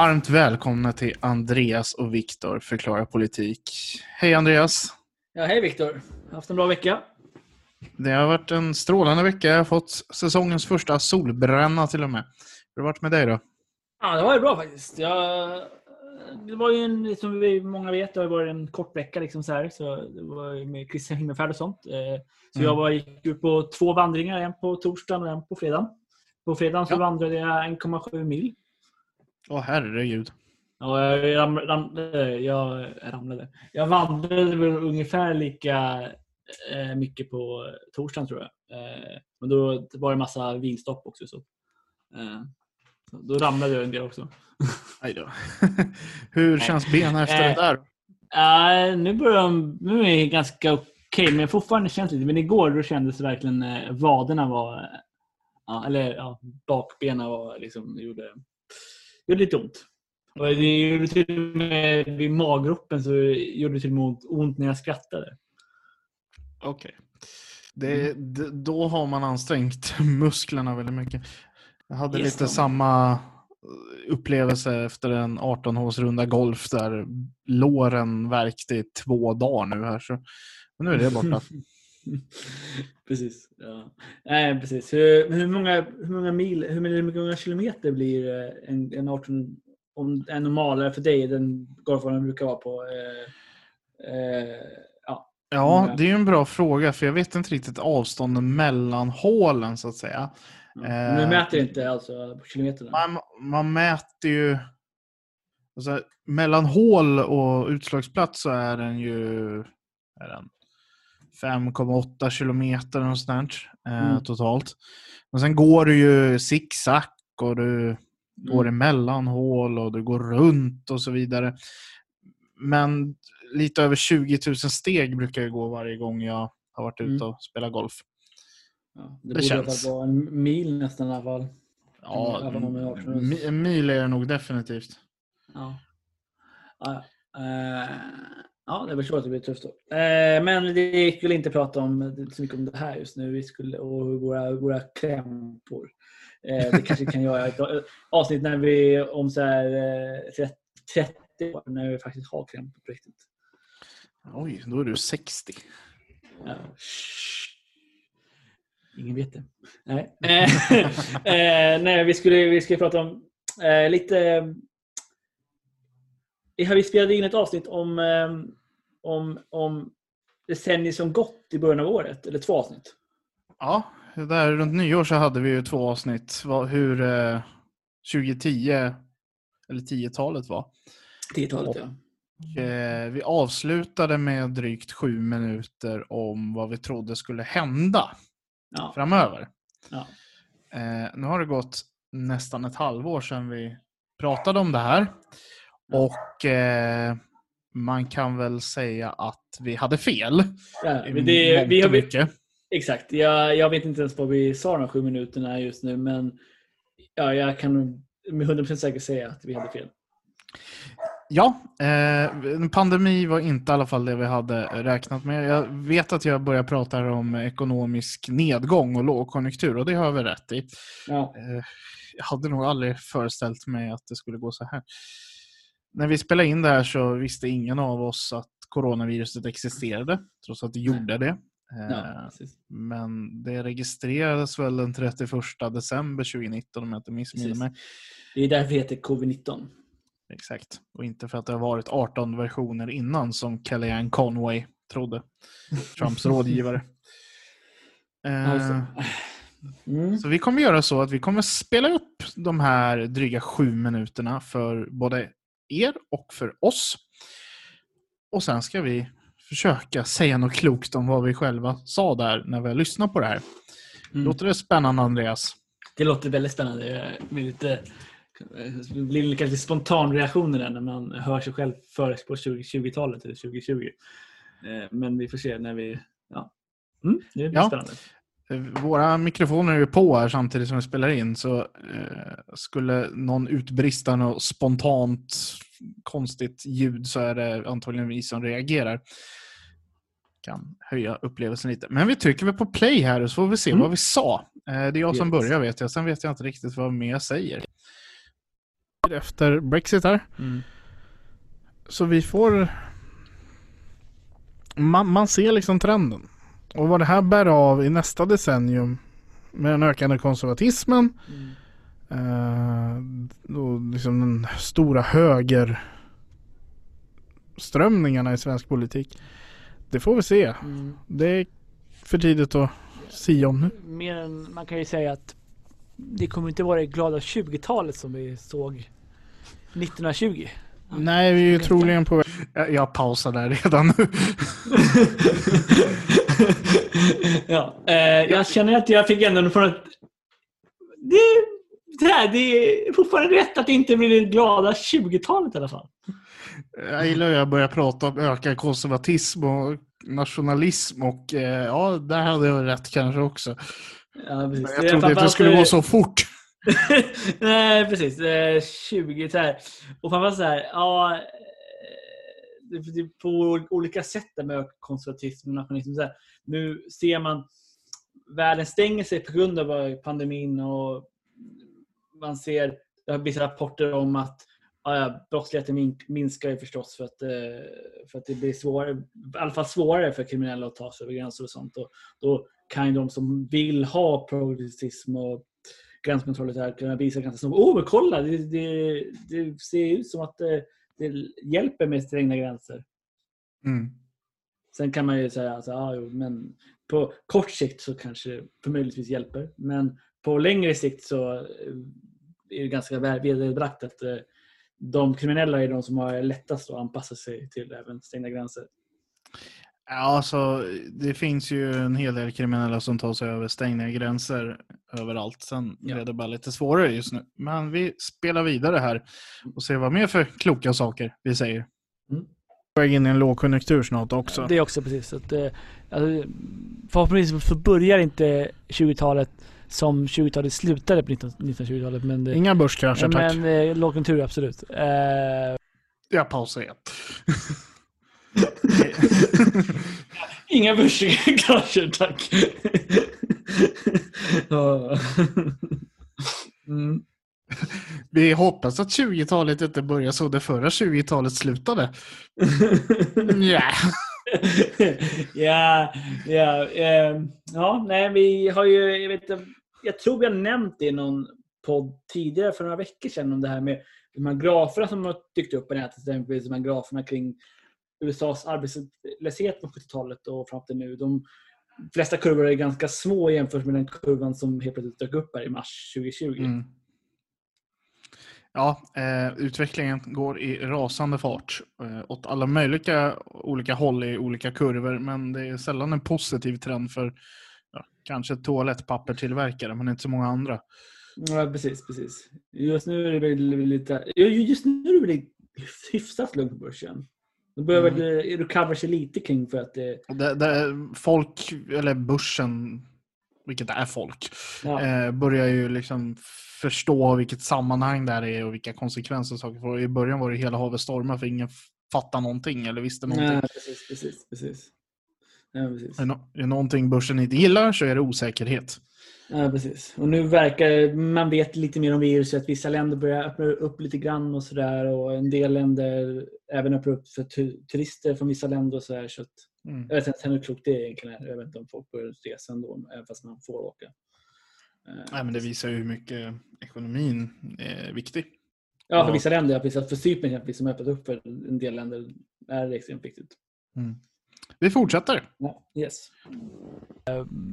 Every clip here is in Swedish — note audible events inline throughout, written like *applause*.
Varmt välkomna till Andreas och Viktor förklarar politik. Hej Andreas! Ja, hej Viktor. Haft en bra vecka? Det har varit en strålande vecka. Jag har fått säsongens första solbränna till och med. Hur har det varit med dig då? Ja, det var ju bra faktiskt. Jag... Det var ju en, som vi många vet, det har varit en kort vecka liksom så här. Så det var med Christian Himmelfärd och sånt. Eh, Så Mm. jag var, gick ut på två vandringar, en på torsdagen och en på fredagen. På fredagen så Ja. vandrade jag 1,7 mil. Åh herregud. Och jag, ram, ram, eh, jag ramlade. Jag vandrade väl ungefär lika eh, mycket på torsdagen tror jag. Eh, men då var det massa vinstopp också. Så. Eh, så då ramlade jag en del också. *laughs* Aj då. *laughs* Hur känns benen efter det där? Uh, nu börjar de, nu är det ganska okej, men fortfarande känns lite. Men igår då kändes det verkligen eh, vaderna var, eh, ja, eller ja, bakbenen var liksom, gjorde, gjorde lite ont. Och det gjorde till och med vid maggropen så gjorde det till och med ont, ont när jag skrattade. Okej. Det, d- då har man ansträngt *laughs* musklerna väldigt mycket. Jag hade Yes, lite då. samma upplevelse efter en 18-hålsrunda golf där låren värkte i två dagar nu här. Så, men nu är det borta. *laughs* *laughs* precis. Ja. Nej, precis. Hur, hur, många, hur många mil, hur många, hur många kilometer blir eh, en, en 18, om en normalare för dig, den golfbanan brukar vara på? Eh, eh, ja. Ja, det är ju en bra fråga för jag vet inte riktigt avstånden mellan hålen så att säga. Men du mäter inte alltså på kilometerna? Man, man mäter ju... Alltså, mellan hål och utslagsplats så är den ju är den 5,8 kilometer något sånt eh, Mm. totalt. Men sen går du ju zigzag och du går Mm. emellan hål och du går runt och så vidare. Men lite över 20 000 steg brukar jag gå varje gång jag har varit ute Mm. och spelat golf. Ja, det, det borde i känns. vara en mil nästan i alla fall. Ja, en mil är det nog definitivt. Ja. Ja, ja. Eh, ja, jag förstår att det blir tufft då. Eh, men gick väl inte prata om, så mycket om det här just nu. Vi skulle, och våra, våra krämpor. Eh, det kanske vi kan göra ett avsnitt när vi om så här, eh, 30 30 år, när vi faktiskt har krämpor på riktigt. Oj, då är du 60. Ja. Ingen vet det. Nej, *laughs* eh, eh, nej vi, skulle, vi skulle prata om eh, lite... Eh, vi spelade in ett avsnitt om, eh, om, om decennier som gått i början av året. Eller två avsnitt. Ja, där runt nyår så hade vi ju två avsnitt. Hur eh, 2010 eller 10-talet var. 10-talet ja. Eh, vi avslutade med drygt sju minuter om vad vi trodde skulle hända ja. framöver. ja. Eh, nu har det gått nästan ett halvår sedan vi pratade om det här. Och eh, man kan väl säga att vi hade fel. ja men det, vi har, mycket. exakt. Jag, jag vet inte ens vad vi sa de sju minuterna just nu. Men ja, jag kan med 100% säkert säga att vi hade fel. Ja, eh, pandemi var inte i alla fall det vi hade räknat med. Jag vet att jag börjar prata om ekonomisk nedgång och lågkonjunktur och det har jag väl rätt i. Ja. Eh, jag hade nog aldrig föreställt mig att det skulle gå så här. När vi spelade in det här så visste ingen av oss att coronaviruset existerade, trots att det gjorde det. Ja, Eh. Men det registrerades väl den 31 december 2019 om jag inte missminner mig. Det är därför det heter covid-19. Exakt. Och inte för att det har varit 18 versioner innan som Kellyanne Conway trodde. Trumps rådgivare. *laughs* Det. Mm. Så vi kommer göra så att vi kommer spela upp de här dryga sju minuterna för både er och för oss. Och sen ska vi försöka säga något klokt om vad vi själva sa där när vi har lyssnat på det här. Mm. Låter det spännande Andreas? Det låter väldigt spännande. Blir lite, det blir lite lite spontan reaktioner där när man hör sig själv före på 2020-talet eller 2020. Eh, Men vi får se när vi... Ja. Mm, det blir Ja. spännande. Våra mikrofoner är ju på här samtidigt som vi spelar in så eh, skulle någon utbrista något spontant konstigt ljud så är det antagligen vi som reagerar. Kan höja upplevelsen lite. Men vi trycker väl på play här och så får vi se Mm. vad vi sa. Eh, det är jag som Yes. börjar vet jag. Sen vet jag inte riktigt vad mer jag säger. Efter Brexit här. Mm. Så vi får... Man, man ser liksom trenden. Och vad det här bär av i nästa decennium med den ökande konservatismen Mm. eh, och liksom den stora höger strömningarna i svensk politik. Det får vi se. Mm. Det är för tidigt att sia om nu. Mer än, man kan ju säga att det kommer inte vara det glada 20-talet som vi såg 1920. Nej, vi är ju troligen på väg. Jag, jag pausar där redan nu. *laughs* *laughs* *laughs* ja, eh, jag känner att jag fick ändå från att det, det, här, det är fortfarande rätt att det inte blir det glada 20-talet i alla fall. Jag gillar hur jag börjar prata om ökad konservatism och nationalism och eh, ja, där hade jag rätt kanske också. Ja, precis. Men jag trodde inte det skulle gå så fort. *laughs* Nej, precis. Eh, 20 så här. Och framförallt så här, ja, på olika sätt med konservatism och nationalism. Så här. Nu ser man världen stänger sig på grund av pandemin och man ser, det har vissa rapporter om att ja, brottsligheten minskar ju förstås för att, eh, för att det blir svårare, i alla fall svårare för kriminella att ta sig över gränser och sånt. Och då kan ju de som vill ha progressism och gränskontroller och kunna visa ganska snabbt. Åh, men kolla! Det, det, det ser ut som att eh, det, hjälper med strängda gränser. Mm. Sen kan man ju säga att ah, jo, men på kort sikt så kanske det förmöjligtvis hjälper. Men på längre sikt så eh, är det ganska väl vederbragt att eh, de kriminella är de som har lättast att anpassa sig till även stängda gränser. Ja, alltså, det finns ju en hel del kriminella som tar sig över stängda gränser överallt. Sen Ja. är det bara lite svårare just nu. Men vi spelar vidare här och ser vad mer för kloka saker vi säger. Mm. Väg in i en lågkonjunktur snart också. Det är också precis. Så att, eh, alltså, förhoppningsvis så börjar inte 20-talet som 20-talet slutade på 19 1920-talet. Men, det, Inga börskrascher tack. men eh, lågkonjunktur absolut. Eh, Jag pausar igen. *laughs* Inga börskrascher, tack! *laughs* *laughs* Mm. Vi hoppas att 20-talet inte börjar så det förra 20-talet slutade. *laughs* Ja. ja, ja, eh, ja, nej, vi har ju, jag vet jag tror har nämnt det i någon podd tidigare för några veckor sedan om det här med de här graferna som har dykt upp på nätet, exempelvis de här graferna kring USAs arbetslöshet på 70-talet och fram till nu. De flesta kurvor är ganska små jämfört med den kurvan som helt plötsligt dök upp här i mars 2020. Mm. Ja, eh, utvecklingen går i rasande fart eh, åt alla möjliga olika håll i olika kurvor, men det är sällan en positiv trend för ja, kanske toalettpappertillverkare, men inte så många andra. Ja, precis, precis. Just nu är det väl lite... Just nu är det väl hyfsat lugnt på börsen. Det börjar Mm. väl recovera sig lite kring för att det... Det, det, folk, eller börsen, vilket är folk, Ja, eh, börjar ju liksom förstå vilket sammanhang det här är och vilka konsekvenser saker får. I början var det hela havet stormar för ingen fattade någonting eller visste någonting. ja precis, precis, precis. Ja, precis. Är, no- är någonting börsen inte gillar så är det osäkerhet. Ja, precis. Och nu verkar man vet lite mer om viruset. Vissa länder börjar öppna upp lite grann och sådär. Och en del länder även öppnar upp för tu- turister från vissa länder och sådär. Så att, Mm. jag vet inte hur klokt det är egentligen. Jag vet inte om folk börjar resa ändå, även fast man får åka. Eh, Nej, men det visar ju hur mycket ekonomin är viktig. Ja, för vissa länder. Precis, för Cypern exempelvis, som öppnat upp för en del länder, är det extremt viktigt. Vi fortsätter. Ja, yes.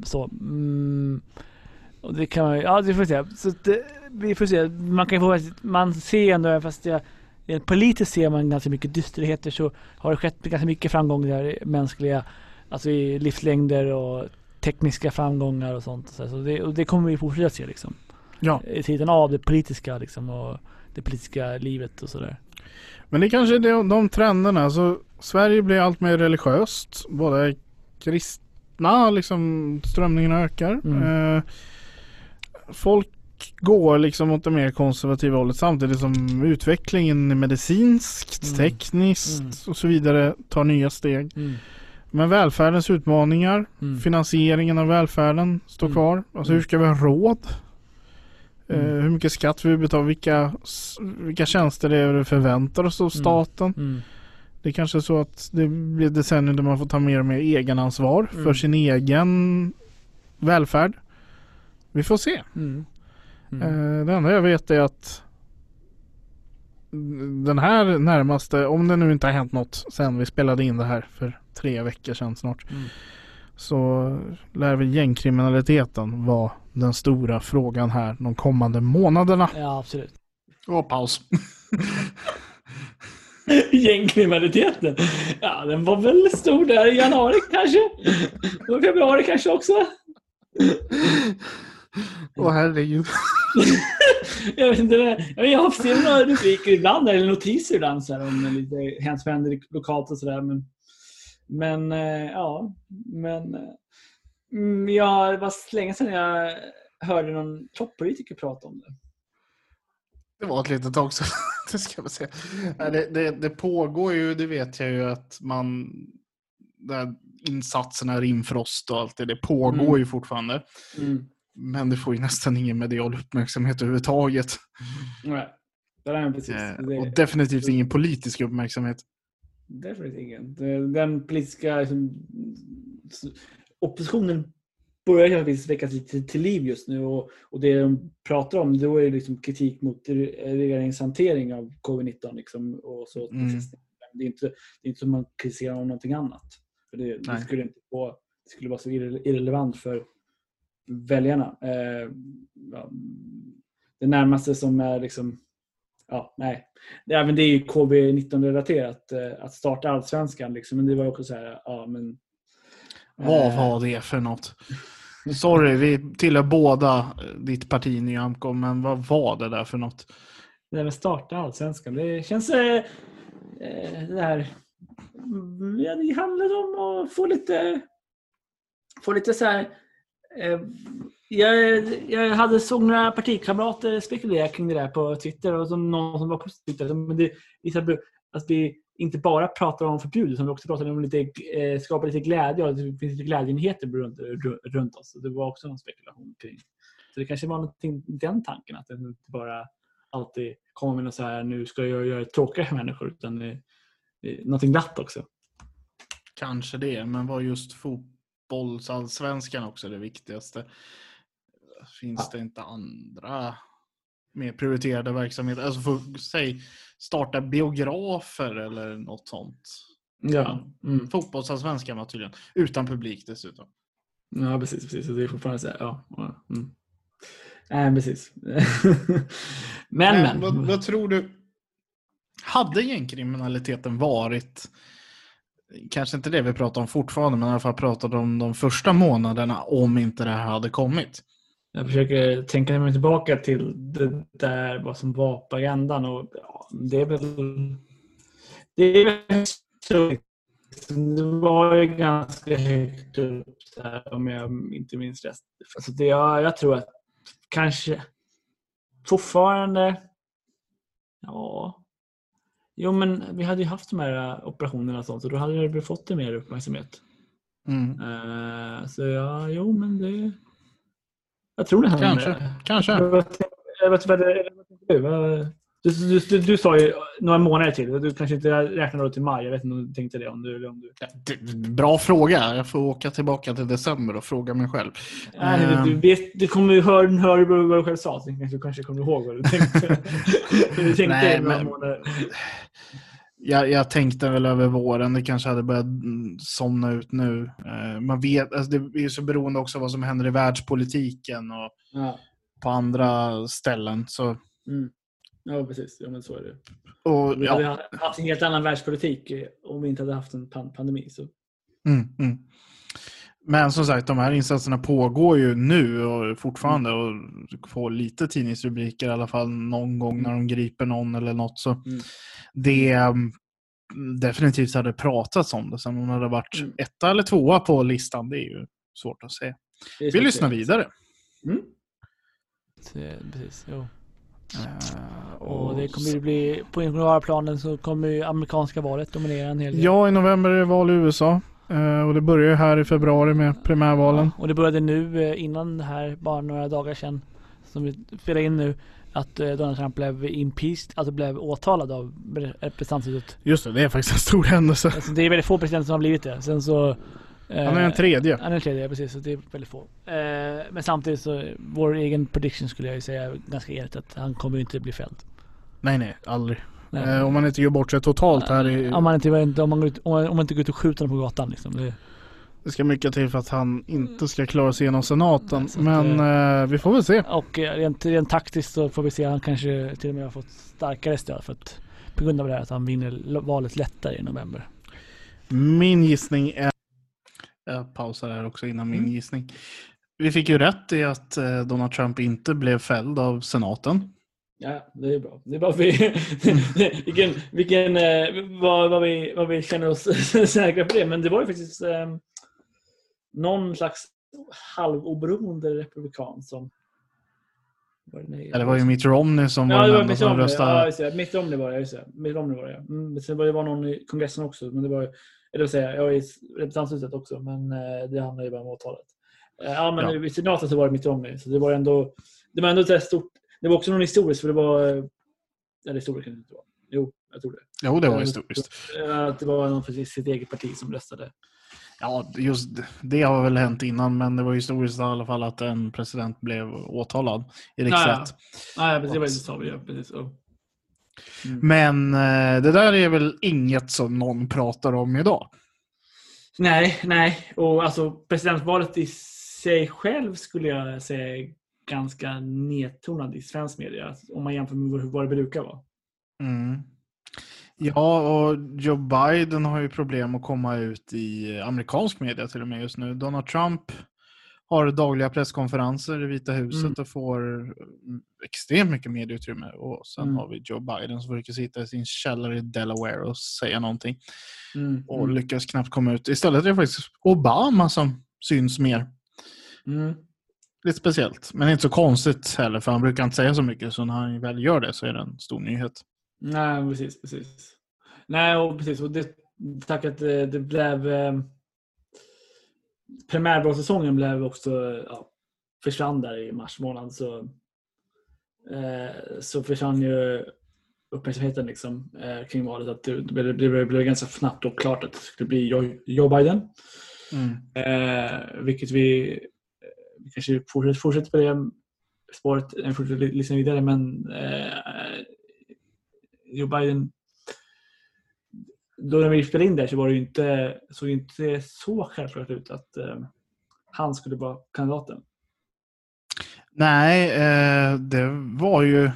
så. Mm, och det kan man ju- ja det får vi se. Så det, vi får se. Man kan få, man ser ändå, även fast jag, rent politiskt ser man ganska mycket dysterheter så har det skett ganska mycket framgångar mänskliga, alltså i livslängder och tekniska framgångar och sånt. Så det, och det kommer vi fortsätta se liksom. Ja. I tiden av det politiska liksom och det politiska livet och sådär. Men det är kanske är de, de trenderna. Alltså, Sverige blir allt mer religiöst. Både kristna liksom, strömningarna ökar. Mm. Eh, folk går liksom åt det mer konservativa hållet samtidigt som utvecklingen medicinskt, Mm. tekniskt Mm. och så vidare tar nya steg. Mm. Men välfärdens utmaningar, Mm. finansieringen av välfärden står Mm. kvar. Alltså hur ska vi ha råd? Mm. hur mycket skatt vi betalar, vilka, vilka tjänster det är vi förväntar oss av staten. Det är kanske är så att det blir decennier där man får ta mer och mer egenansvar för sin egen välfärd. Vi får se. Mm. Mm. Eh, det enda jag vet är att den här närmaste, om det nu inte har hänt något sen vi spelade in det här för tre veckor sedan snart. Mm. Så lär väl gängkriminaliteten vara den stora frågan här de kommande månaderna. Ja, absolut. Och paus. *laughs* Gängkriminaliteten. Ja, den var väl stor där i januari kanske. Och februari kanske också. Åh herregud. *laughs* Jag vet inte. Jag jag har sett några rubriker ibland, eller notiser ibland så här, om lite som händer lokalt och sådär. Men, men eh, ja, men mm, ja, det var länge sedan jag hörde någon toppolitiker prata om det. Det var ett litet tag sedan. *laughs* det ska jag säga. Det, det, det pågår ju, det vet jag ju att man där insatserna Rimfrost och allt det, det pågår Mm. ju fortfarande. Mm. Men det får ju nästan ingen medial uppmärksamhet överhuvudtaget. Nej, det är precis. Eh, Det- och definitivt ingen politisk uppmärksamhet. Definitivt ingen. Den politiska liksom, oppositionen börjar kanske väcka sig till, liv just nu och, och det de pratar om då är liksom kritik mot re- regeringens hantering av covid-19. Liksom, och så. Mm. Det, är inte, det är inte som man kritiserar om någonting annat. För det, det, skulle inte få, det skulle vara så irre- irrelevant för väljarna. Eh, ja, det närmaste som är liksom Ja, nej. Men det är ju covid-19-relaterat eh, att starta allsvenskan. Liksom. Men det var också så här, ja men... Vad eh, var det för något? Sorry, vi tillhör båda ditt parti Nyamko, men vad var det där för något? Det där med starta allsvenskan. Det känns... Eh, eh, det här... mm, Ja, det handlar om att få lite... Få lite så här... Eh, jag, jag hade såg några partikamrater spekulera kring det där på Twitter och som någon som var positiv. Men det visar att vi inte bara pratar om förbud utan vi också pratar om lite, eh, skapa lite glädje och att det finns lite glädjenyheter runt, runt oss. Så det var också någon spekulation kring. Så det kanske var någonting, den tanken att det inte bara alltid kommer med något så här nu ska jag göra tråkiga för människor utan det, det, någonting glatt också. Kanske det, men var just fotbollsallsvenskan också det viktigaste? Finns det inte andra mer prioriterade verksamheter? Alltså för, säg starta biografer eller något sånt. Ja, mm. Fotbollsallsvenskan var tydligen. Utan publik dessutom. ja precis. precis. Det är fortfarande så här, ja. Mm. Nej, precis. *laughs* men, men. Vad, vad tror du? Hade gängkriminaliteten varit Kanske inte det vi pratar om fortfarande, men i alla fall pratade om de första månaderna om inte det här hade kommit. Jag försöker tänka mig tillbaka till det där vad som var på agendan och ja, det är väl... Det är väl så. Det var ju ganska högt upp där, om jag inte minns rätt. Alltså det, jag, jag tror att kanske fortfarande... Ja. Jo, men vi hade ju haft de här operationerna och sånt och då hade det fått mer uppmärksamhet. Mm. Eh, så ja, jo men det... Jag tror det här. Kanske, kanske. Vad vad- vad- vad- vad tänker du? Vad- Du, du, du, du sa ju några månader till. Du kanske inte räknar då till maj. Jag vet inte om du tänkte det. Om du, om du... Det- Bra fråga. Jag får åka tillbaka till december och fråga mig själv. Nej, Ehm. du, du, vet, du kommer ju höra, vad du själv sa. Så du kanske kommer ihåg vad du tänkte. *laughs* du tänkte Nej, några men- månader. Jag, jag tänkte väl över våren, det kanske hade börjat mm, somna ut nu. Eh, man vet, alltså det är så beroende också vad som händer i världspolitiken och Ja. på andra ställen. Så Mm. Ja, precis. Ja, men så är det. Och, Vi hade ja, haft en helt annan världspolitik eh, om vi inte hade haft en pan- pandemi. Så. mm, mm. Men som sagt, de här insatserna pågår ju nu och fortfarande och får lite tidningsrubriker i alla fall någon gång när de griper någon eller något. Så Mm. det mm, definitivt hade pratats om det. Sen om det hade varit Mm. etta eller tvåa på listan, det är ju svårt att säga. Det Vi lyssnar vidare. Mm. Så, Precis, jo. Eh, Och det kommer ju bli, på den globala planen så kommer ju amerikanska valet dominera en hel del. Ja, i november är det val i USA. Eh, Och det börjar ju här i februari med primärvalen. Och det började nu eh, innan det här, bara några dagar sedan, som vi spelar in nu, att Donald Trump blev impeached, alltså blev åtalad av representanthuset. Just det, det är faktiskt en stor händelse. Alltså det är väldigt få presidenter som har blivit det. Sen så... eh, Han är den tredje. Han är den tredje, precis. Så det är väldigt få. Eh, men samtidigt så, vår egen prediction skulle jag ju säga ganska enigt att han kommer ju inte bli fälld. Nej, nej, aldrig. Nej. Eh, Om man inte gör bort sig totalt här. I, Om man inte, om man, går ut, om man, inte går ut och skjuter honom på gatan liksom. Det, Det ska mycket till för att han inte ska klara sig genom senaten. Nej, så att, Men eh, vi får väl se. och eh, rent, rent taktiskt så får vi se, han kanske till och med har fått starkare stöd för att på grund av det här att han vinner valet lättare i november. Min gissning är... Jag pausar här också innan min Mm. gissning. Vi fick ju rätt i att eh, Donald Trump inte blev fälld av senaten. Ja, det är bra. Det är bra för vi, *laughs* vilken, vilken, eh, vad, vad, vi, vad vi känner oss *laughs* säkra på det. Men det var ju faktiskt eh, någon slags halvoberoende republikan som... Var det, Ja, det var ju Mitt Romney som Ja, var den enda som. Ja, röstade. det. Mitt Romney var det. Mitt Romney var det. Mm, sen var det var någon i kongressen också. Men det var, eller det vill säga, jag är i representanthuset också. Men eh, det handlar ju bara om åtalet. Eh, Ja, men Ja. i senaten så var det Mitt Romney. Så det var ändå, det var ändå ett stort. Det var också någon historiskt för det var... eh, Eller historiskt kanske det inte var. Jo, jag tror det. Jo, det var historiskt. Att det var någon för sitt eget parti som röstade. Ja, just det har väl hänt innan, men det var historiskt i alla fall att en president blev åtalad i riksrätt. Nej, men det var så vi precis. Mm. Men eh, det där är väl inget som någon pratar om idag. Nej, nej. Och alltså presidentvalet i sig själv skulle jag säga är ganska nedtonad i svensk media. Om man jämför med vad det brukar vara. Mm. Ja, och Joe Biden har ju problem att komma ut i amerikansk media till och med just nu. Donald Trump har dagliga presskonferenser i Vita huset Mm. och får mm, extremt mycket medieutrymme. Och sen Mm. har vi Joe Biden som brukar sitta i sin källare i Delaware och säga någonting Mm. och mm. lyckas knappt komma ut. Istället är det faktiskt Obama som syns mer. Mm. Lite speciellt, men inte så konstigt heller för han brukar inte säga så mycket så när han väl gör det så är det en stor nyhet. Nej, precis, precis. Nej, och precis. Och det, tack att det, det blev... Eh, primärvalssäsongen blev också... Ja, försvann där i mars månad. Så, eh, så försvann ju uppmärksamheten liksom, eh, kring valet. Att det, det, det blev ganska snabbt och klart att det skulle bli Joe, Joe Biden. Mm. Eh, vilket vi, eh, vi kanske fortsätter, fortsätter på det spåret, fortsätter ly- lyssna vidare, men eh, Joe Biden då när vi spelade in där så var det ju inte, såg det inte så självklart ut att eh, han skulle vara kandidaten. Nej, eh, det var ju...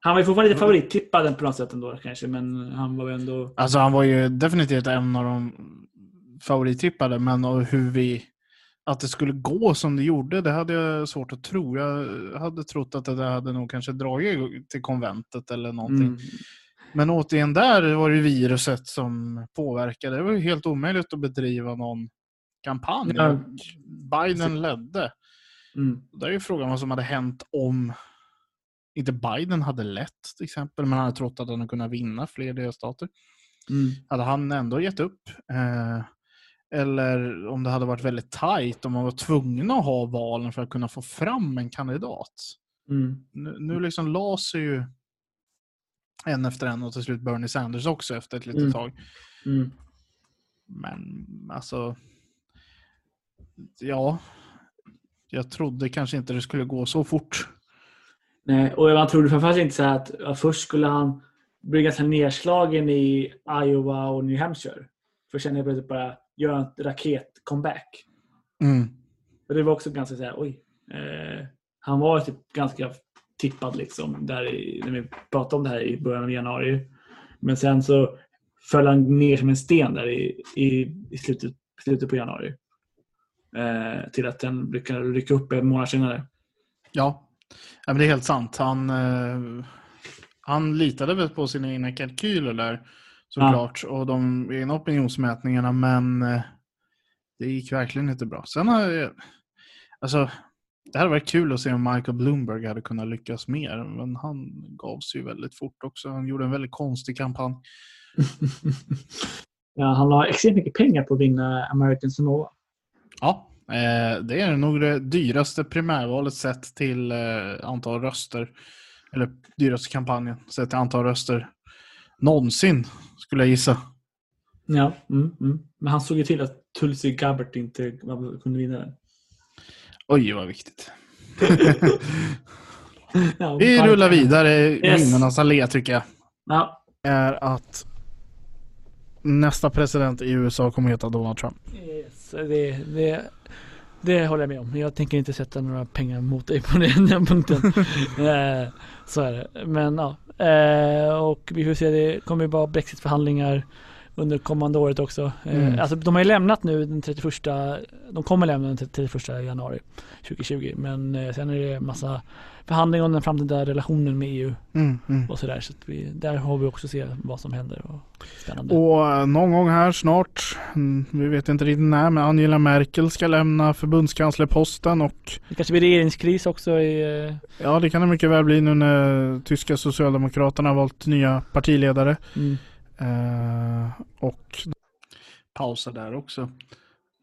Han var ju fortfarande lite favorittippad på något sätt ändå kanske, men han var ju ändå... Alltså han var ju definitivt en av de favorittippade, men hur vi... Att det skulle gå som det gjorde, det hade jag svårt att tro. Jag hade trott att det hade nog kanske dragit till konventet eller någonting. Mm. Men återigen där var det viruset som påverkade. Det var ju helt omöjligt att bedriva någon kampanj. Ja. Biden ledde. Mm. Där är ju frågan vad som hade hänt om inte Biden hade lett till exempel, men han hade trott att han hade kunnat vinna fler delstater. Mm. Hade han ändå gett upp? Eh, eller om det hade varit väldigt tajt, om man var tvungen att ha valen för att kunna få fram en kandidat. Mm. Nu, nu liksom la sig ju en efter en och till slut Bernie Sanders också efter ett litet Mm. tag. Mm. Men alltså, ja, jag trodde kanske inte det skulle gå så fort. Nej, och man trodde framförallt inte så att först skulle han bli ganska nedslagen i Iowa och New Hampshire. För sen helt plötsligt bara göra en raket-comeback. Mm. Och det var också ganska så här, oj. Eh, han var typ ganska tippad liksom, där i, när vi pratade om det här i början av januari. Men sen så föll han ner som en sten där i, i, i slutet, slutet på januari. Eh, till att den lyckades rycka upp en månad senare. Ja, ja men det är helt sant. Han, eh, han litade väl på sina egna kalkyler där såklart och de egna opinionsmätningarna men eh, det gick verkligen inte bra. Sen har jag, alltså, det hade varit kul att se om Michael Bloomberg hade kunnat lyckas mer men han gav sig ju väldigt fort också. Han gjorde en väldigt konstig kampanj. *laughs* ja, han har extremt mycket pengar på att vinna American Samoa. Ja, eh, det är nog det dyraste primärvalet sett till eh, antal röster. Eller dyraste kampanjen sett till antal röster någonsin, skulle jag gissa. Ja, mm, mm. men han såg ju till att Tulsi Gabbard inte kunde vinna den. Oj, vad viktigt. *laughs* ja, Vi rullar vidare i Yes. minnenas allé tycker jag. Ja, Är att nästa president i USA kommer heta Donald Trump. Yes, det, det, det håller jag med om. Jag tänker inte sätta några pengar mot dig på den, den punkten. *laughs* eh, så är det. Men ja. Eh, och vi får se, det kommer ju vara Brexitförhandlingar under kommande året också. Eh, Mm. Alltså de har ju lämnat nu den 31, de kommer lämna den 31 januari 2020. Men eh, sen är det massa förhandlingar om den framtida relationen med EU Mm, mm. och sådär. Så att vi, där har vi också se vad som händer. Och spännande. Och eh, någon gång här snart, mm, vi vet inte riktigt när, men Angela Merkel ska lämna förbundskanslerposten och Det kanske blir regeringskris också i ja, det kan det mycket väl bli nu när tyska socialdemokraterna har valt nya partiledare. mm. Eh, och pausa där också.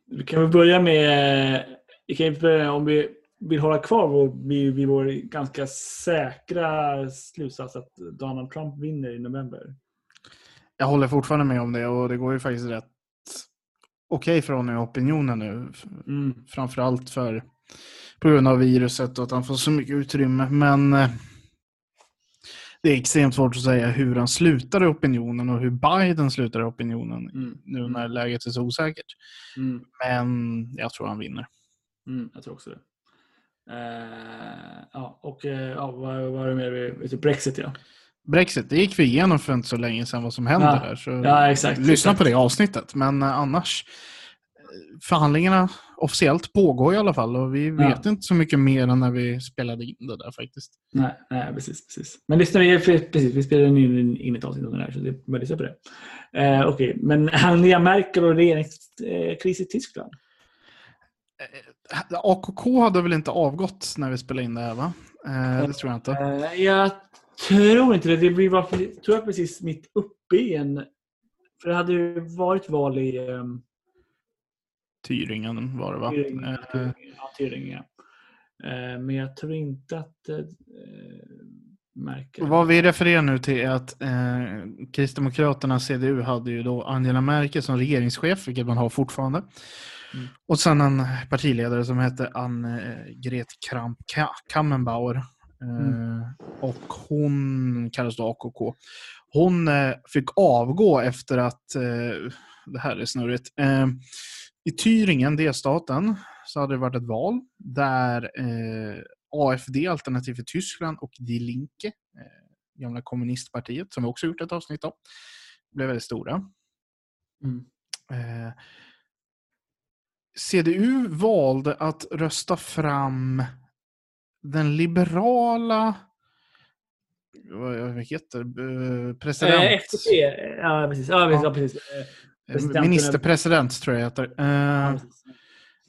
vi kan väl börja med, vi kan börja om vi vill hålla kvar vår, vid, vid vår ganska säkra slutsats att Donald Trump vinner i november. Jag håller fortfarande med om det och det går ju faktiskt rätt okej för honom i opinionen nu. Mm. Framförallt för på grund av viruset och att han får så mycket utrymme. Men eh, det är extremt svårt att säga hur han slutar i opinionen och hur Biden slutar i opinionen Mm. nu när läget är så osäkert. Mm. Men jag tror han vinner. Mm, jag tror också det. Eh, ja, och eh, ja, vad vad är det mer? vi- Brexit ja. Brexit, det gick vi igenom för inte så länge sedan vad som händer Ja. där. Så Ja, exakt, lyssna exakt. på det avsnittet. Men eh, annars, förhandlingarna officiellt pågår i alla fall och vi vet inte så mycket mer än när vi spelade in det där faktiskt. Nej, nej precis, precis. Men lyssna, precis, vi spelade in, in ett avsnitt om det här så det är lyssna på det. Eh, Okej, men Angela Merkel och regeringskris i Tyskland? AKK hade väl inte avgått när vi spelade in det här va? Eh, det tror jag inte. Eh, jag tror inte det. Det blir bara, tror jag precis mitt uppe i en... För det hade ju varit val i... Um, Tyringen var det va? Tyringen, Eh, ja, Tyringen. Eh, men jag tror inte att eh, Merkel... Vad vi refererar nu till är att eh, Kristdemokraterna, CDU, hade ju då Angela Merkel som regeringschef, vilket man har fortfarande. Mm. Och sen en partiledare som hette Ann-Gret Kramp-Kammenbauer. Eh, Mm. Och hon kallas då AKK. Hon eh, fick avgå efter att, eh, det här är snurrigt, eh, i Thüringen, delstaten, så hade det varit ett val där eh, AFD, Alternativ för Tyskland, och Die Linke, eh, gamla kommunistpartiet, som vi också gjort ett avsnitt av, blev väldigt stora. Mm. Eh, CDU valde att rösta fram den liberala vad heter det? Eh, president, Eh, FDP, ja precis. Ja, precis, Ja. ja. precis. Ministerpresident tror jag heter, eh,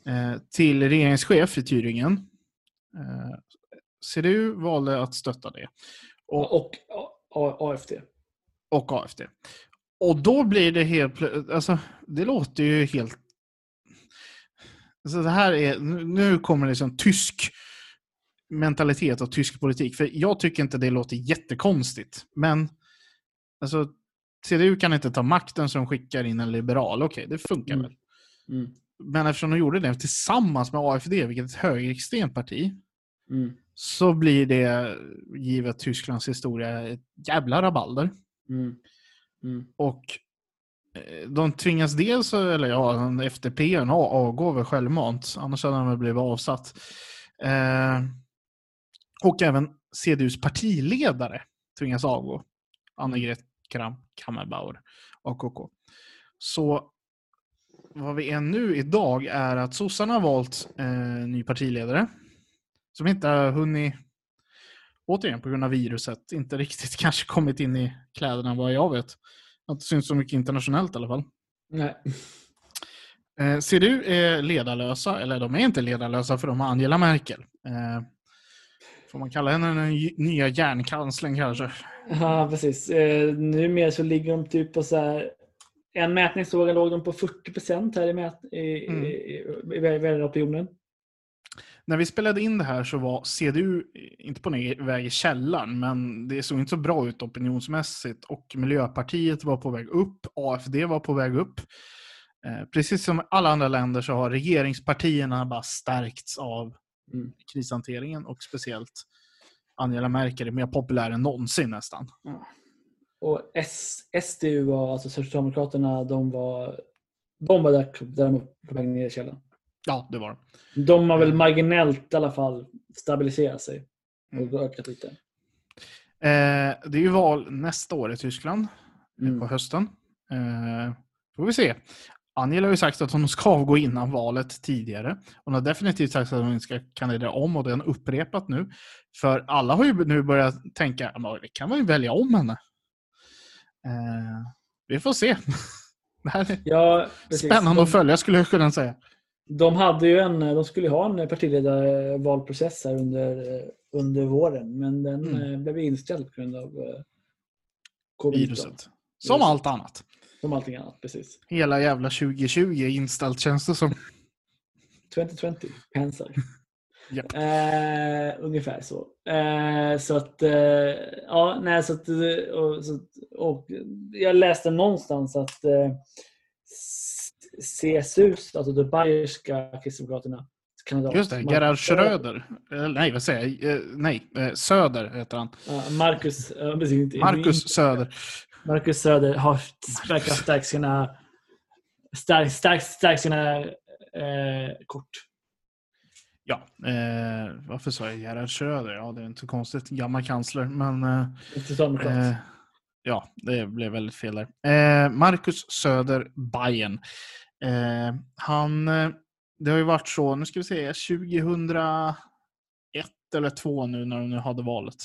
eh, till regeringschef i Thüringen. Eh, CDU valde att stötta det. Och, Och, AFD. och AFD. Och då blir det helt plö- alltså det låter ju helt... Alltså det här är, nu- nu kommer det liksom tysk mentalitet och tysk politik. För jag tycker inte det låter jättekonstigt. Men alltså, CDU kan inte ta makten som skickar in en liberal. Okej, det funkar Mm. väl. Mm. Men eftersom de gjorde det tillsammans med AFD, vilket är ett högerextremt parti, Mm. så blir det, givet Tysklands historia, ett jävla rabalder. Mm. Mm. Och eh, de tvingas dels, eller ja, FDP avgår väl självmant, annars hade han väl blivit avsatt. Eh, och även CDUs partiledare tvingas avgå. Annegret Kramp-Kammerbauer, AKK. Så vad vi är nu idag är att sossarna har valt eh, ny partiledare. Som inte har hunnit, återigen på grund av viruset, inte riktigt *laughs* kanske kommit in i kläderna vad jag vet. Har inte synts så mycket internationellt i alla fall. Nej. Eh, CDU är ledarlösa, eller de är inte ledarlösa för de har Angela Merkel. Eh, får man kalla henne den ny- nya järnkanslern kanske? Ja, precis. Eh, numera så ligger de typ på så här... En mätning såg jag låg de på 40 procent här i, mät, i, Mm. i, i, i väljaropinionen. När vi spelade in det här så var CDU inte på väg i källaren, men det såg inte så bra ut opinionsmässigt. Och Miljöpartiet var på väg upp, AFD var på väg upp. Eh, precis som alla andra länder så har regeringspartierna bara stärkts av Mm. krishanteringen och speciellt Angela Merkel är mer populär än någonsin nästan. Och S, SDU, var, alltså Socialdemokraterna, de var, de var där, där de på väg ner i källaren. Ja, det var det. De har väl marginellt i alla fall stabiliserat sig och Mm. ökat lite. Eh, det är ju val nästa år i Tyskland eh, Mm. på hösten. Eh, får vi se. Angela har ju sagt att hon ska avgå innan valet tidigare. Hon har definitivt sagt att hon inte ska kandidera om och det har hon upprepat nu. För alla har ju nu börjat tänka att det kan ju välja om henne. Eh, vi får se. *laughs* Det här är Ja, spännande de, att följa skulle jag kunna säga. De, hade ju en, de skulle ha en partiledarvalprocess här under, under våren, men den Mm. eh, blev inställd på grund av eh, covid Viruset. Som Viruset. allt annat. Som allting annat, precis. Hela jävla 2020 är inställt känns det som. 2020, pensar. *laughs* Japp. Eh, ungefär så. Eh, så att, eh, ja, nej, så att, eh, och, så, och jag läste någonstans att eh, CSU, alltså de bayerska kristdemokraterna, kandidat, Just det, Gerhard Schröder. Eh, Nej, vad säger jag? Eh, Nej, Söder heter han. Marcus, Marcus Söder. Marcus Söder har verkar stärkt sina, stärkt, stärkt, stärkt sina eh, kort. Ja, eh, varför sa jag Gerhard Schröder? Ja, det är inte så konstigt. Gammal kansler, men eh, Inte eh, ja, det blev väldigt fel där. Eh, Marcus Söder, Bayern. Eh, han, det har ju varit så, nu ska vi se, 2001 eller 2 nu när de nu hade valet,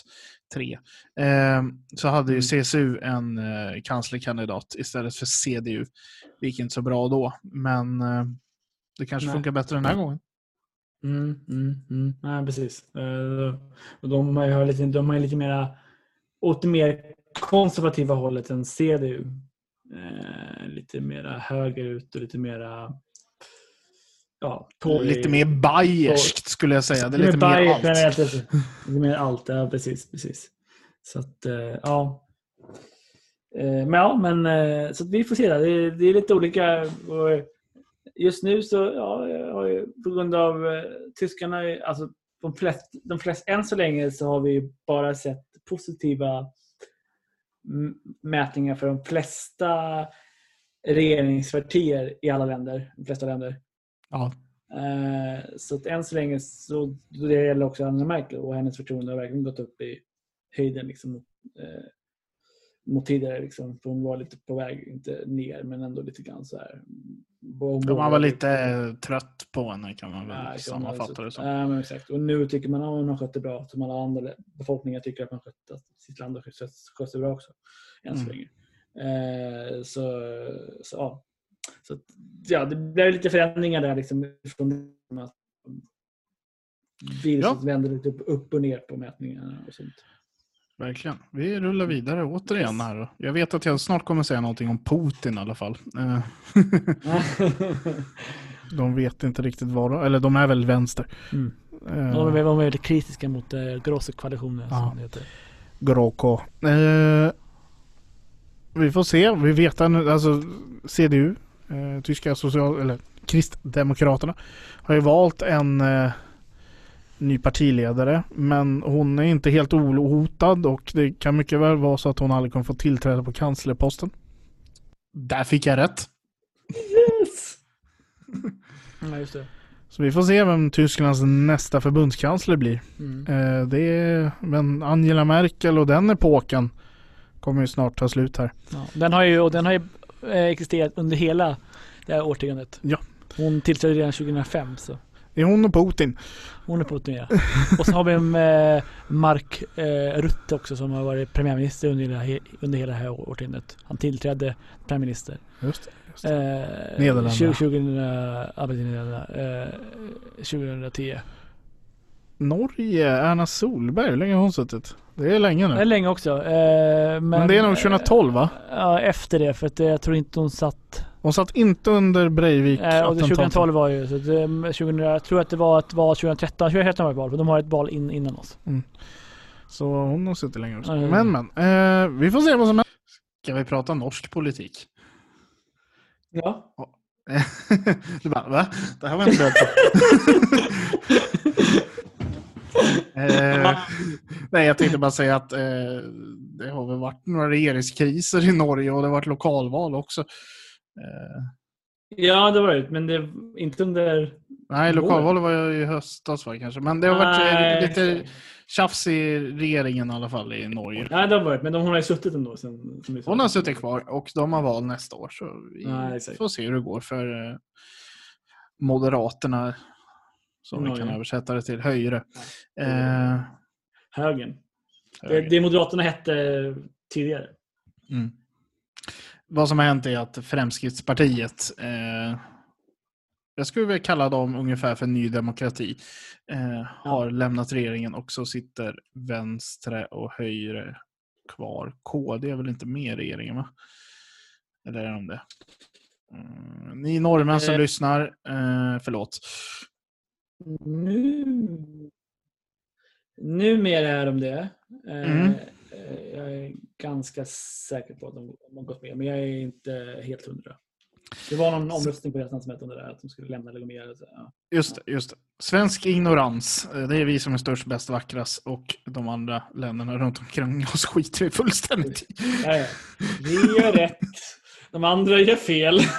tre, eh, så hade ju CSU en eh, kanslerkandidat istället för CDU. Det gick inte så bra då, men eh, det kanske Nej. funkar bättre den här gången. Mm, mm, mm. Nej, precis. Eh, de har ju lite, de har lite mera åt det mer konservativa hållet än CDU. Lite mera högerut och lite mera ja, Och lite mer bayerskt skulle jag säga. Det är lite mer allt. generellt, Lite, mer allt, ja precis. precis. Så att, eh, ja. Eh, Men ja, men eh, så vi får se. Det, det är lite olika. Just nu så, ja, jag på grund av tyskarna, alltså de flesta, de flesta, än så länge så har vi bara sett positiva mätningar för de flesta regeringspartier i alla länder. De flesta länder. Ja. Eh, Så att än så länge så det gäller också Angela Merkel och hennes förtroende har verkligen gått upp i höjden liksom, mot, eh, mot tidigare. Liksom. För hon var lite på väg, inte ner, men ändå lite grann så här. Hon De var lite trött på henne kan man väl Ja, sammanfatta det som. Ja, men exakt. Och nu tycker man att hon har skött det bra. Som alla andra befolkningar tycker att man skött att sitt land har skött, skött det bra också. Än så Mm. länge. Eh, så, så, ja. Så att, ja, det blev lite förändringar där. Liksom, från att viruset vände lite upp, upp och ner på mätningarna och sånt. Verkligen. Vi rullar vidare återigen här. Jag vet att jag snart kommer säga någonting om Putin i alla fall. Eh, *laughs* de vet inte riktigt vad de, eller de är väl vänster. Mm. Eh, De är- de är väldigt kritiska mot eh. Ja. heter. Groko. Eh, vi får se. Vi vet att alltså CDU, eh, tyska social, eller Kristdemokraterna, har ju valt en eh, ny partiledare. Men hon är inte helt ohotad och det kan mycket väl vara så att hon aldrig kommer få tillträde på kanslerposten. Där fick jag rätt. yes! *laughs* Ja, just det. Så vi får se vem Tysklands nästa förbundskansler blir. Mm. Eh, det är, men Angela Merkel och den epoken kommer ju snart ta slut här. Ja, den har ju, och den har ju existerat under hela det här årtiondet. Ja. Hon tillträdde redan 2005 så Det är hon och Putin. hon är Putin ja. Och så har vi eh, Mark eh, Rutte också som har varit premiärminister under hela, he- under hela det här årtiondet. Han tillträdde premiärminister. Just det. Just det. Eh, Nederländerna. 20, 20, ja, precis, Nederländerna. Eh, 2010. Norge, Erna Solberg, hur länge har hon suttit? Det är länge Det är nu. länge också. Eh, men, Men det är nog 2012 va? eh, Ja, efter det. För att eh, jag tror inte hon satt... Hon satt inte under Breivik Eh, och det attentatet. 2012 var ju... Så eh, 2000, jag tror att det var ett val 2013. 2013 var det val. För de har ett val in, innan oss. Så hon har suttit länge också. Mm. Men men, eh, vi får se vad som händer. Ska vi prata norsk politik? Ja. *laughs* du bara, va? Det här var inte beredd på. *laughs* *laughs* eh, nej, jag tänkte bara säga att eh, det har väl varit några regeringskriser i Norge och det har varit lokalval också. Eh, ja, det var det. Men det inte under... nej, lokalvalet var ju i höstas var kanske. Men det har varit eh, Nej, lite tjafs i regeringen i alla fall i Norge. Nej, det har varit. Men de, hon har ju suttit ändå. Sen, som. Hon har suttit kvar och de har val nästa år. Så vi exakt. får se hur det går för eh, Moderaterna. Som vi kan Norge. översätta det till. Höjre. Ja. Eh, Högern. Det, det Moderaterna hette tidigare. Mm. Vad som har hänt är att Fremskrittspartiet, eh, jag skulle vilja kalla dem ungefär för Ny Demokrati, eh, har lämnat regeringen och så sitter vänstre och högre kvar. KD är väl inte med i regeringen va? Eller är de det? Mm, ni norrmän som Eh. lyssnar, eh, förlåt. Nu... Numera är de det. Eh, Mm. eh, Jag är ganska säker på att de de har gått med, men jag är inte helt hundra. Det var någon omröstning på deras landsmöte om det där, att de skulle lämna eller gå med. Ja. Just det, just det. Svensk ignorans. eh, Det är vi som är störst, bäst, vackrast och de andra länderna runt omkring oss skiter vi fullständigt i. Ja, ja. Vi gör rätt, de andra gör fel. *laughs*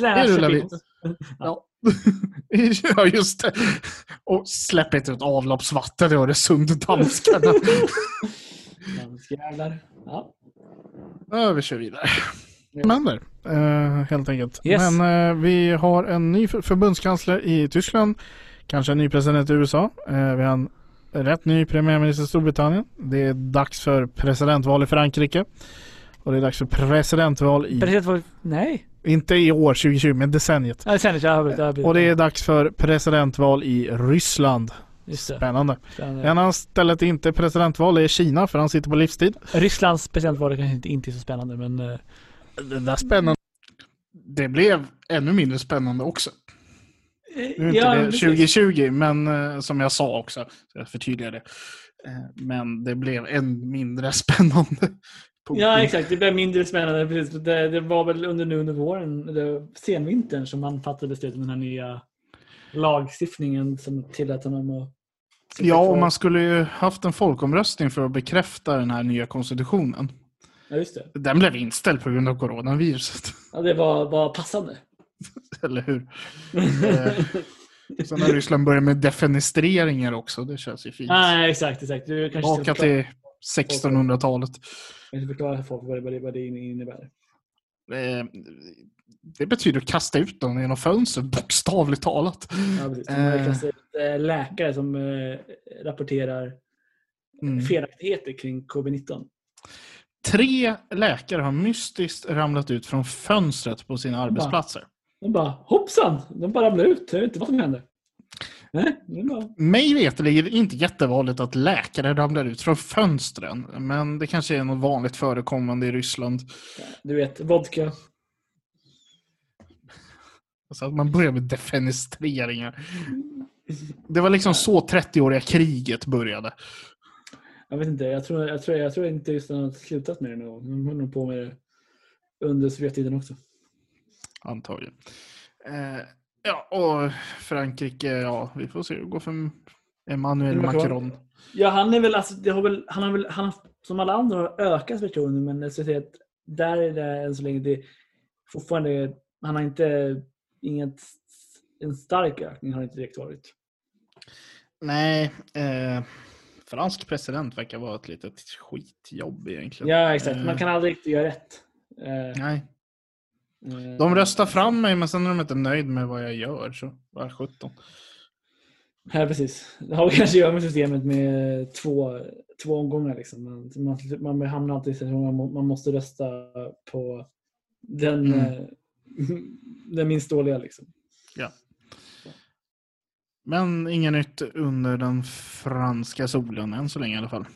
Det rullar vi. Slash Ja. *laughs* ja, just det. Och släpp inte ut avloppsvatten i Öresund, danskarna. Jävlar. *laughs* Ja. Ja, vi kör vidare. Ja. Men där, eh, helt enkelt. Yes. Men eh, vi har en ny för- förbundskansler i Tyskland. Kanske en ny president i USA. Eh, vi har en rätt ny premiärminister i Storbritannien. Det är dags för presidentval i Frankrike. Och det är dags för presidentval i, President var... Nej. Inte i år 2020, men decenniet. Ja, det kändes jag. har- har- Och det är dags för presidentval i Ryssland. Spännande. Spännande. En annan stället inte presidentval är Kina, för han sitter på livstid. Rysslands presidentval är kanske inte, inte så spännande men... eh, Det där spännande. Det blev ännu mindre spännande också. Nu är inte Ja, det precis. 2020, men eh, som jag sa också, så jag förtydligar det. Eh, men det blev än mindre *laughs* spännande. Putin. Ja, exakt. Det blev mindre spännande. Precis. Det, det var väl under nu under våren, det, senvintern, som man fattade beslut om den här nya lagstiftningen som tillät honom att... Ja, och man skulle ju haft en folkomröstning för att bekräfta den här nya konstitutionen. Ja, just det. Den blev inställd på grund av coronaviruset. Ja, det var, var passande. *laughs* Eller hur? Eh, Sen har Ryssland börjat med defenestreringar också. Det känns ju fint. Nej, exakt. exakt. Du kanske förklara, till 1600-talet. kanske förklara för folk vad det, vad det, innebär. Eh, Det betyder att kasta ut dem genom fönstret, bokstavligt talat. Ja, precis. De Eh. har kastat ut, eh, läkare som rapporterar Mm. felaktigheter kring covid-19. Tre läkare har mystiskt ramlat ut från fönstret på sina arbetsplatser. De bara hoppsan! De bara ramlade ut. Jag vet inte vad som hände. Mig veterligen är det inte jättevanligt att läkare ramlar ut från fönstren. Men det kanske är något vanligt förekommande i Ryssland. du vet, vodka. Alltså att man börjar med defenestreringar. Det var liksom så 30-åriga kriget började. Jag vet inte, jag tror, jag tror, jag tror inte just har slutat med det nu. De höll nog på med det under Sovjettiden också. Antagligen. Eh, ja, och Frankrike, ja, vi får se hur det går för Emmanuel Macron. Macron. Ja, han är väl, alltså, det har väl, han har väl, han har, som alla andra har ökat förtroende, men jag skulle säga att där är det än så länge det fortfarande han har inte inget, en stark ökning har inte direkt varit. Nej, eh, fransk president verkar vara ett litet skitjobb egentligen. Ja, exakt. Man Eh, kan aldrig riktigt göra rätt. Eh, Nej. Eh, De röstar fram mig men sen är de inte nöjd med vad jag gör. Så vad 17. Ja, precis. Det har *laughs* kanske att göra med systemet med två, två omgångar. Liksom. Man, man, man hamnar alltid i situationen man, måste rösta på den, Mm. eh, *laughs* den minst dåliga. Liksom. Ja. Men inget nytt under den franska solen än så länge i alla fall.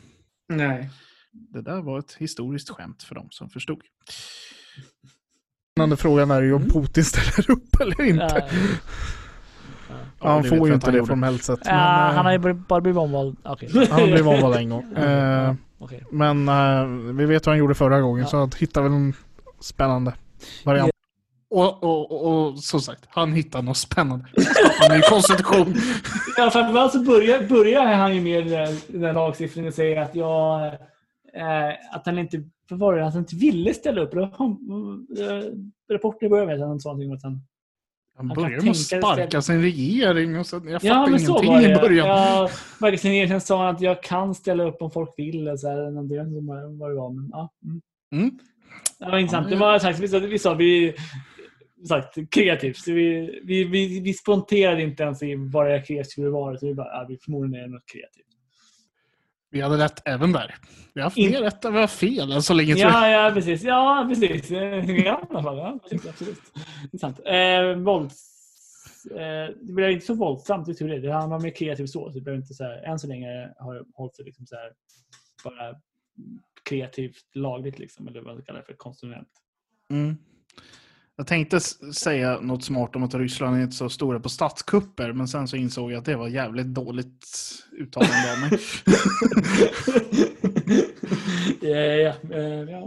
Nej. Det där var ett historiskt skämt för dem som förstod. Spännande frågan är ju om Mm. Putin ställer upp eller inte. Ja. Han får ju inte han det formellt sett. Ja, men, eh, han har ju bara- blivit omvald. Okej. *laughs* han har blivit omvald en gång. Eh, Ja, okej. men eh, vi vet vad han gjorde förra gången Ja. så att hitta väl en spännande variant. Och, och, och, och som sagt, han hittade något spännande. En ny konstitution. *laughs* Ja, framförallt så börjar, börjar han ju med den, den lagstiftningen och säger att jag eh, att han inte vad var det, att han inte ville ställa upp. Eh, rapporten börjar med att han sa någonting om att han Han började med att sparka sin regering. Och så, jag fattar Ja, så ingenting i början. Ja, Marcus Regering sa att jag kan ställa upp om folk vill. Och så här, inte vad det var. Men, ja, mm. Mm. Det var intressant. Ja, Det var sagt, vi sa, vi, sa, vi sagt, kreativt. Vi, vi, vi, vi sponterade inte ens i vad det kreativt skulle vara. Så vi bara, ja, vi förmodligen är det något kreativt. Vi hade rätt även där. Vi har haft In- rätt än vi har fel än så länge. Ja, ja, precis. Ja, precis. I alla fall. Ja, precis, absolut. Intressant. Eh, vålds... Eh, det blir inte så våldsamt, är tur det. Det Han var mer kreativ så. så det inte så här, än så länge har det hållit sig liksom så här, bara kreativt lagligt, liksom, eller vad man kallar det för, konstitutionellt. Mm. Jag tänkte säga något smart om att Ryssland är inte så stora på statskupper, men sen så insåg jag att det var jävligt dåligt uttalande av mig. *laughs* ja, ja, eh, ja.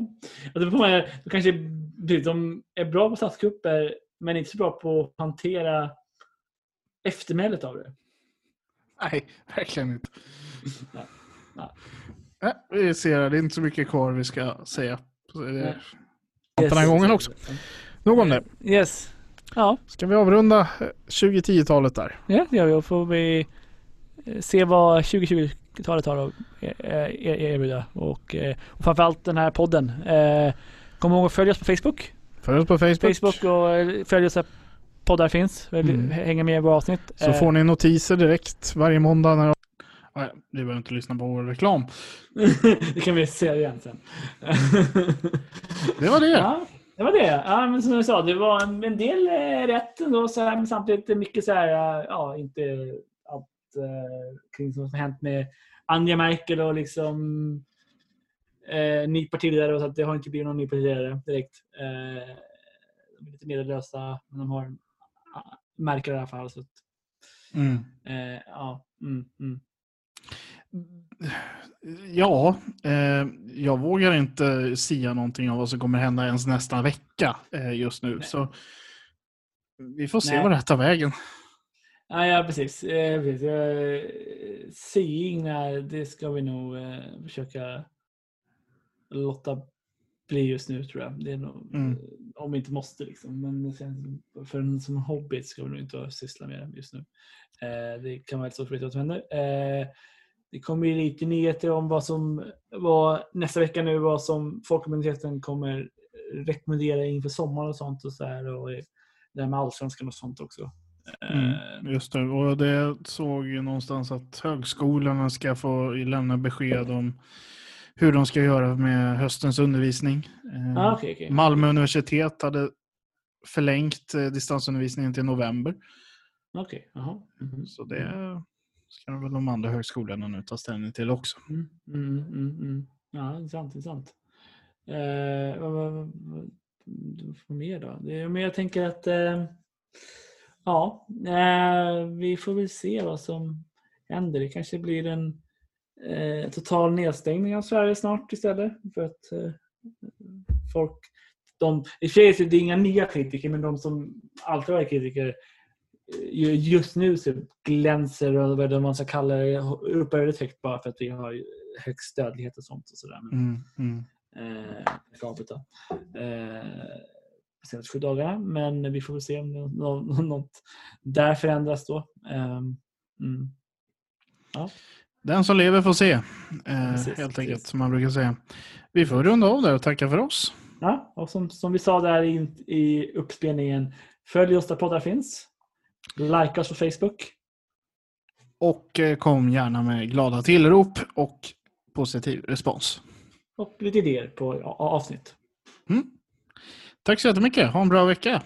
Och det man, då kanske, de är bra på statskupper, men inte så bra på att hantera eftermälet av det. Nej, verkligen inte. *laughs* Ja. Ja. Nej, vi ser, det är inte så mycket kvar vi ska säga. Så det- Nej. Den här gången också. Nog om det. Yes. Ja, Ska vi avrunda eh, 2010-talet där? ja, det gör vi. Och får vi eh, se vad 2020-talet har att eh, eh, erbjuda. Och, eh, och framförallt den här podden. Eh, Kom ihåg att följa oss på Facebook. Följ oss på Facebook. Facebook och eh, följ oss där poddar finns. Mm. Hänga med i våra avsnitt. Så Eh, får ni notiser direkt varje måndag. När... Nej, vi behöver inte lyssna på vår reklam. *laughs* det kan vi säga igen sen. *laughs* Det var det. ja, det var det. Ja, men som jag sa, det var en, en del eh, rätt ändå, så här, men samtidigt mycket så här, eh, ja, inte allt eh, kring som har hänt med Angela Merkel och liksom eh, ny partiledare. Och så att det har inte blivit någon ny partiledare direkt. Eh, de är lite medellösa, men de har ja, Merkel i alla fall. Så att, Mm. eh, ja, mm, mm. Ja, eh, jag vågar inte sia någonting om vad som kommer hända ens nästa vecka eh, just nu. Nej. Så vi får se Nej. vad det här tar vägen. Ja, ja precis. Eh, precis. Eh, Seeing, det ska vi nog eh, försöka låta bli just nu tror jag. Det är nog, Mm. eh, om vi inte måste liksom. Men sen, för en som hobby ska vi nog inte syssla med det just nu. Eh, det kan vara lite svårt att händer. Eh, det kommer ju lite nyheter om vad som vad, nästa vecka nu, vad som Folkmyndigheten kommer rekommendera inför sommaren och sånt och så här. Och det här med allsvenskan och sånt också. Mm. Eh, Just det, och det såg ju någonstans att högskolorna ska få lämna besked om hur de ska göra med höstens undervisning. Eh, Ah, okej, okej. Malmö universitet hade förlängt eh, distansundervisningen till november. Okej. Mhm. Så det ska väl de andra högskolorna nu ta ställning till också. Mm, mm, mm. mm. Ja, intressant. intressant. Eh, vad, vad, vad, vad mer då? Det, men jag tänker att eh, ja, eh, vi får väl se vad som händer. Det kanske blir en eh, total nedstängning av Sverige snart istället. För att eh, folk, de, i och för sig är det inga nya kritiker, men de som alltid varit kritiker just nu så glänser och vad man ska kalla det upphöjt högt bara för att vi har högst dödlighet och sånt. Och sådär. Mm, mm. eh. Eh, senaste sju dagarna. Men vi får väl se om det- nå- något där förändras då. Ehm, Mm. Den som lever får se. Eh, Precis, helt precis. enkelt, som man brukar säga. Vi får runda av där och tacka för oss. Ja, och som, som vi sa där i, i uppspelningen, följ oss där poddar finns. Like oss på Facebook. Och eh, kom gärna med glada tillrop och positiv respons. Och lite idéer på avsnitt. Mm. Tack så jättemycket. Ha en bra vecka.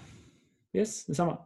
Yes, detsamma.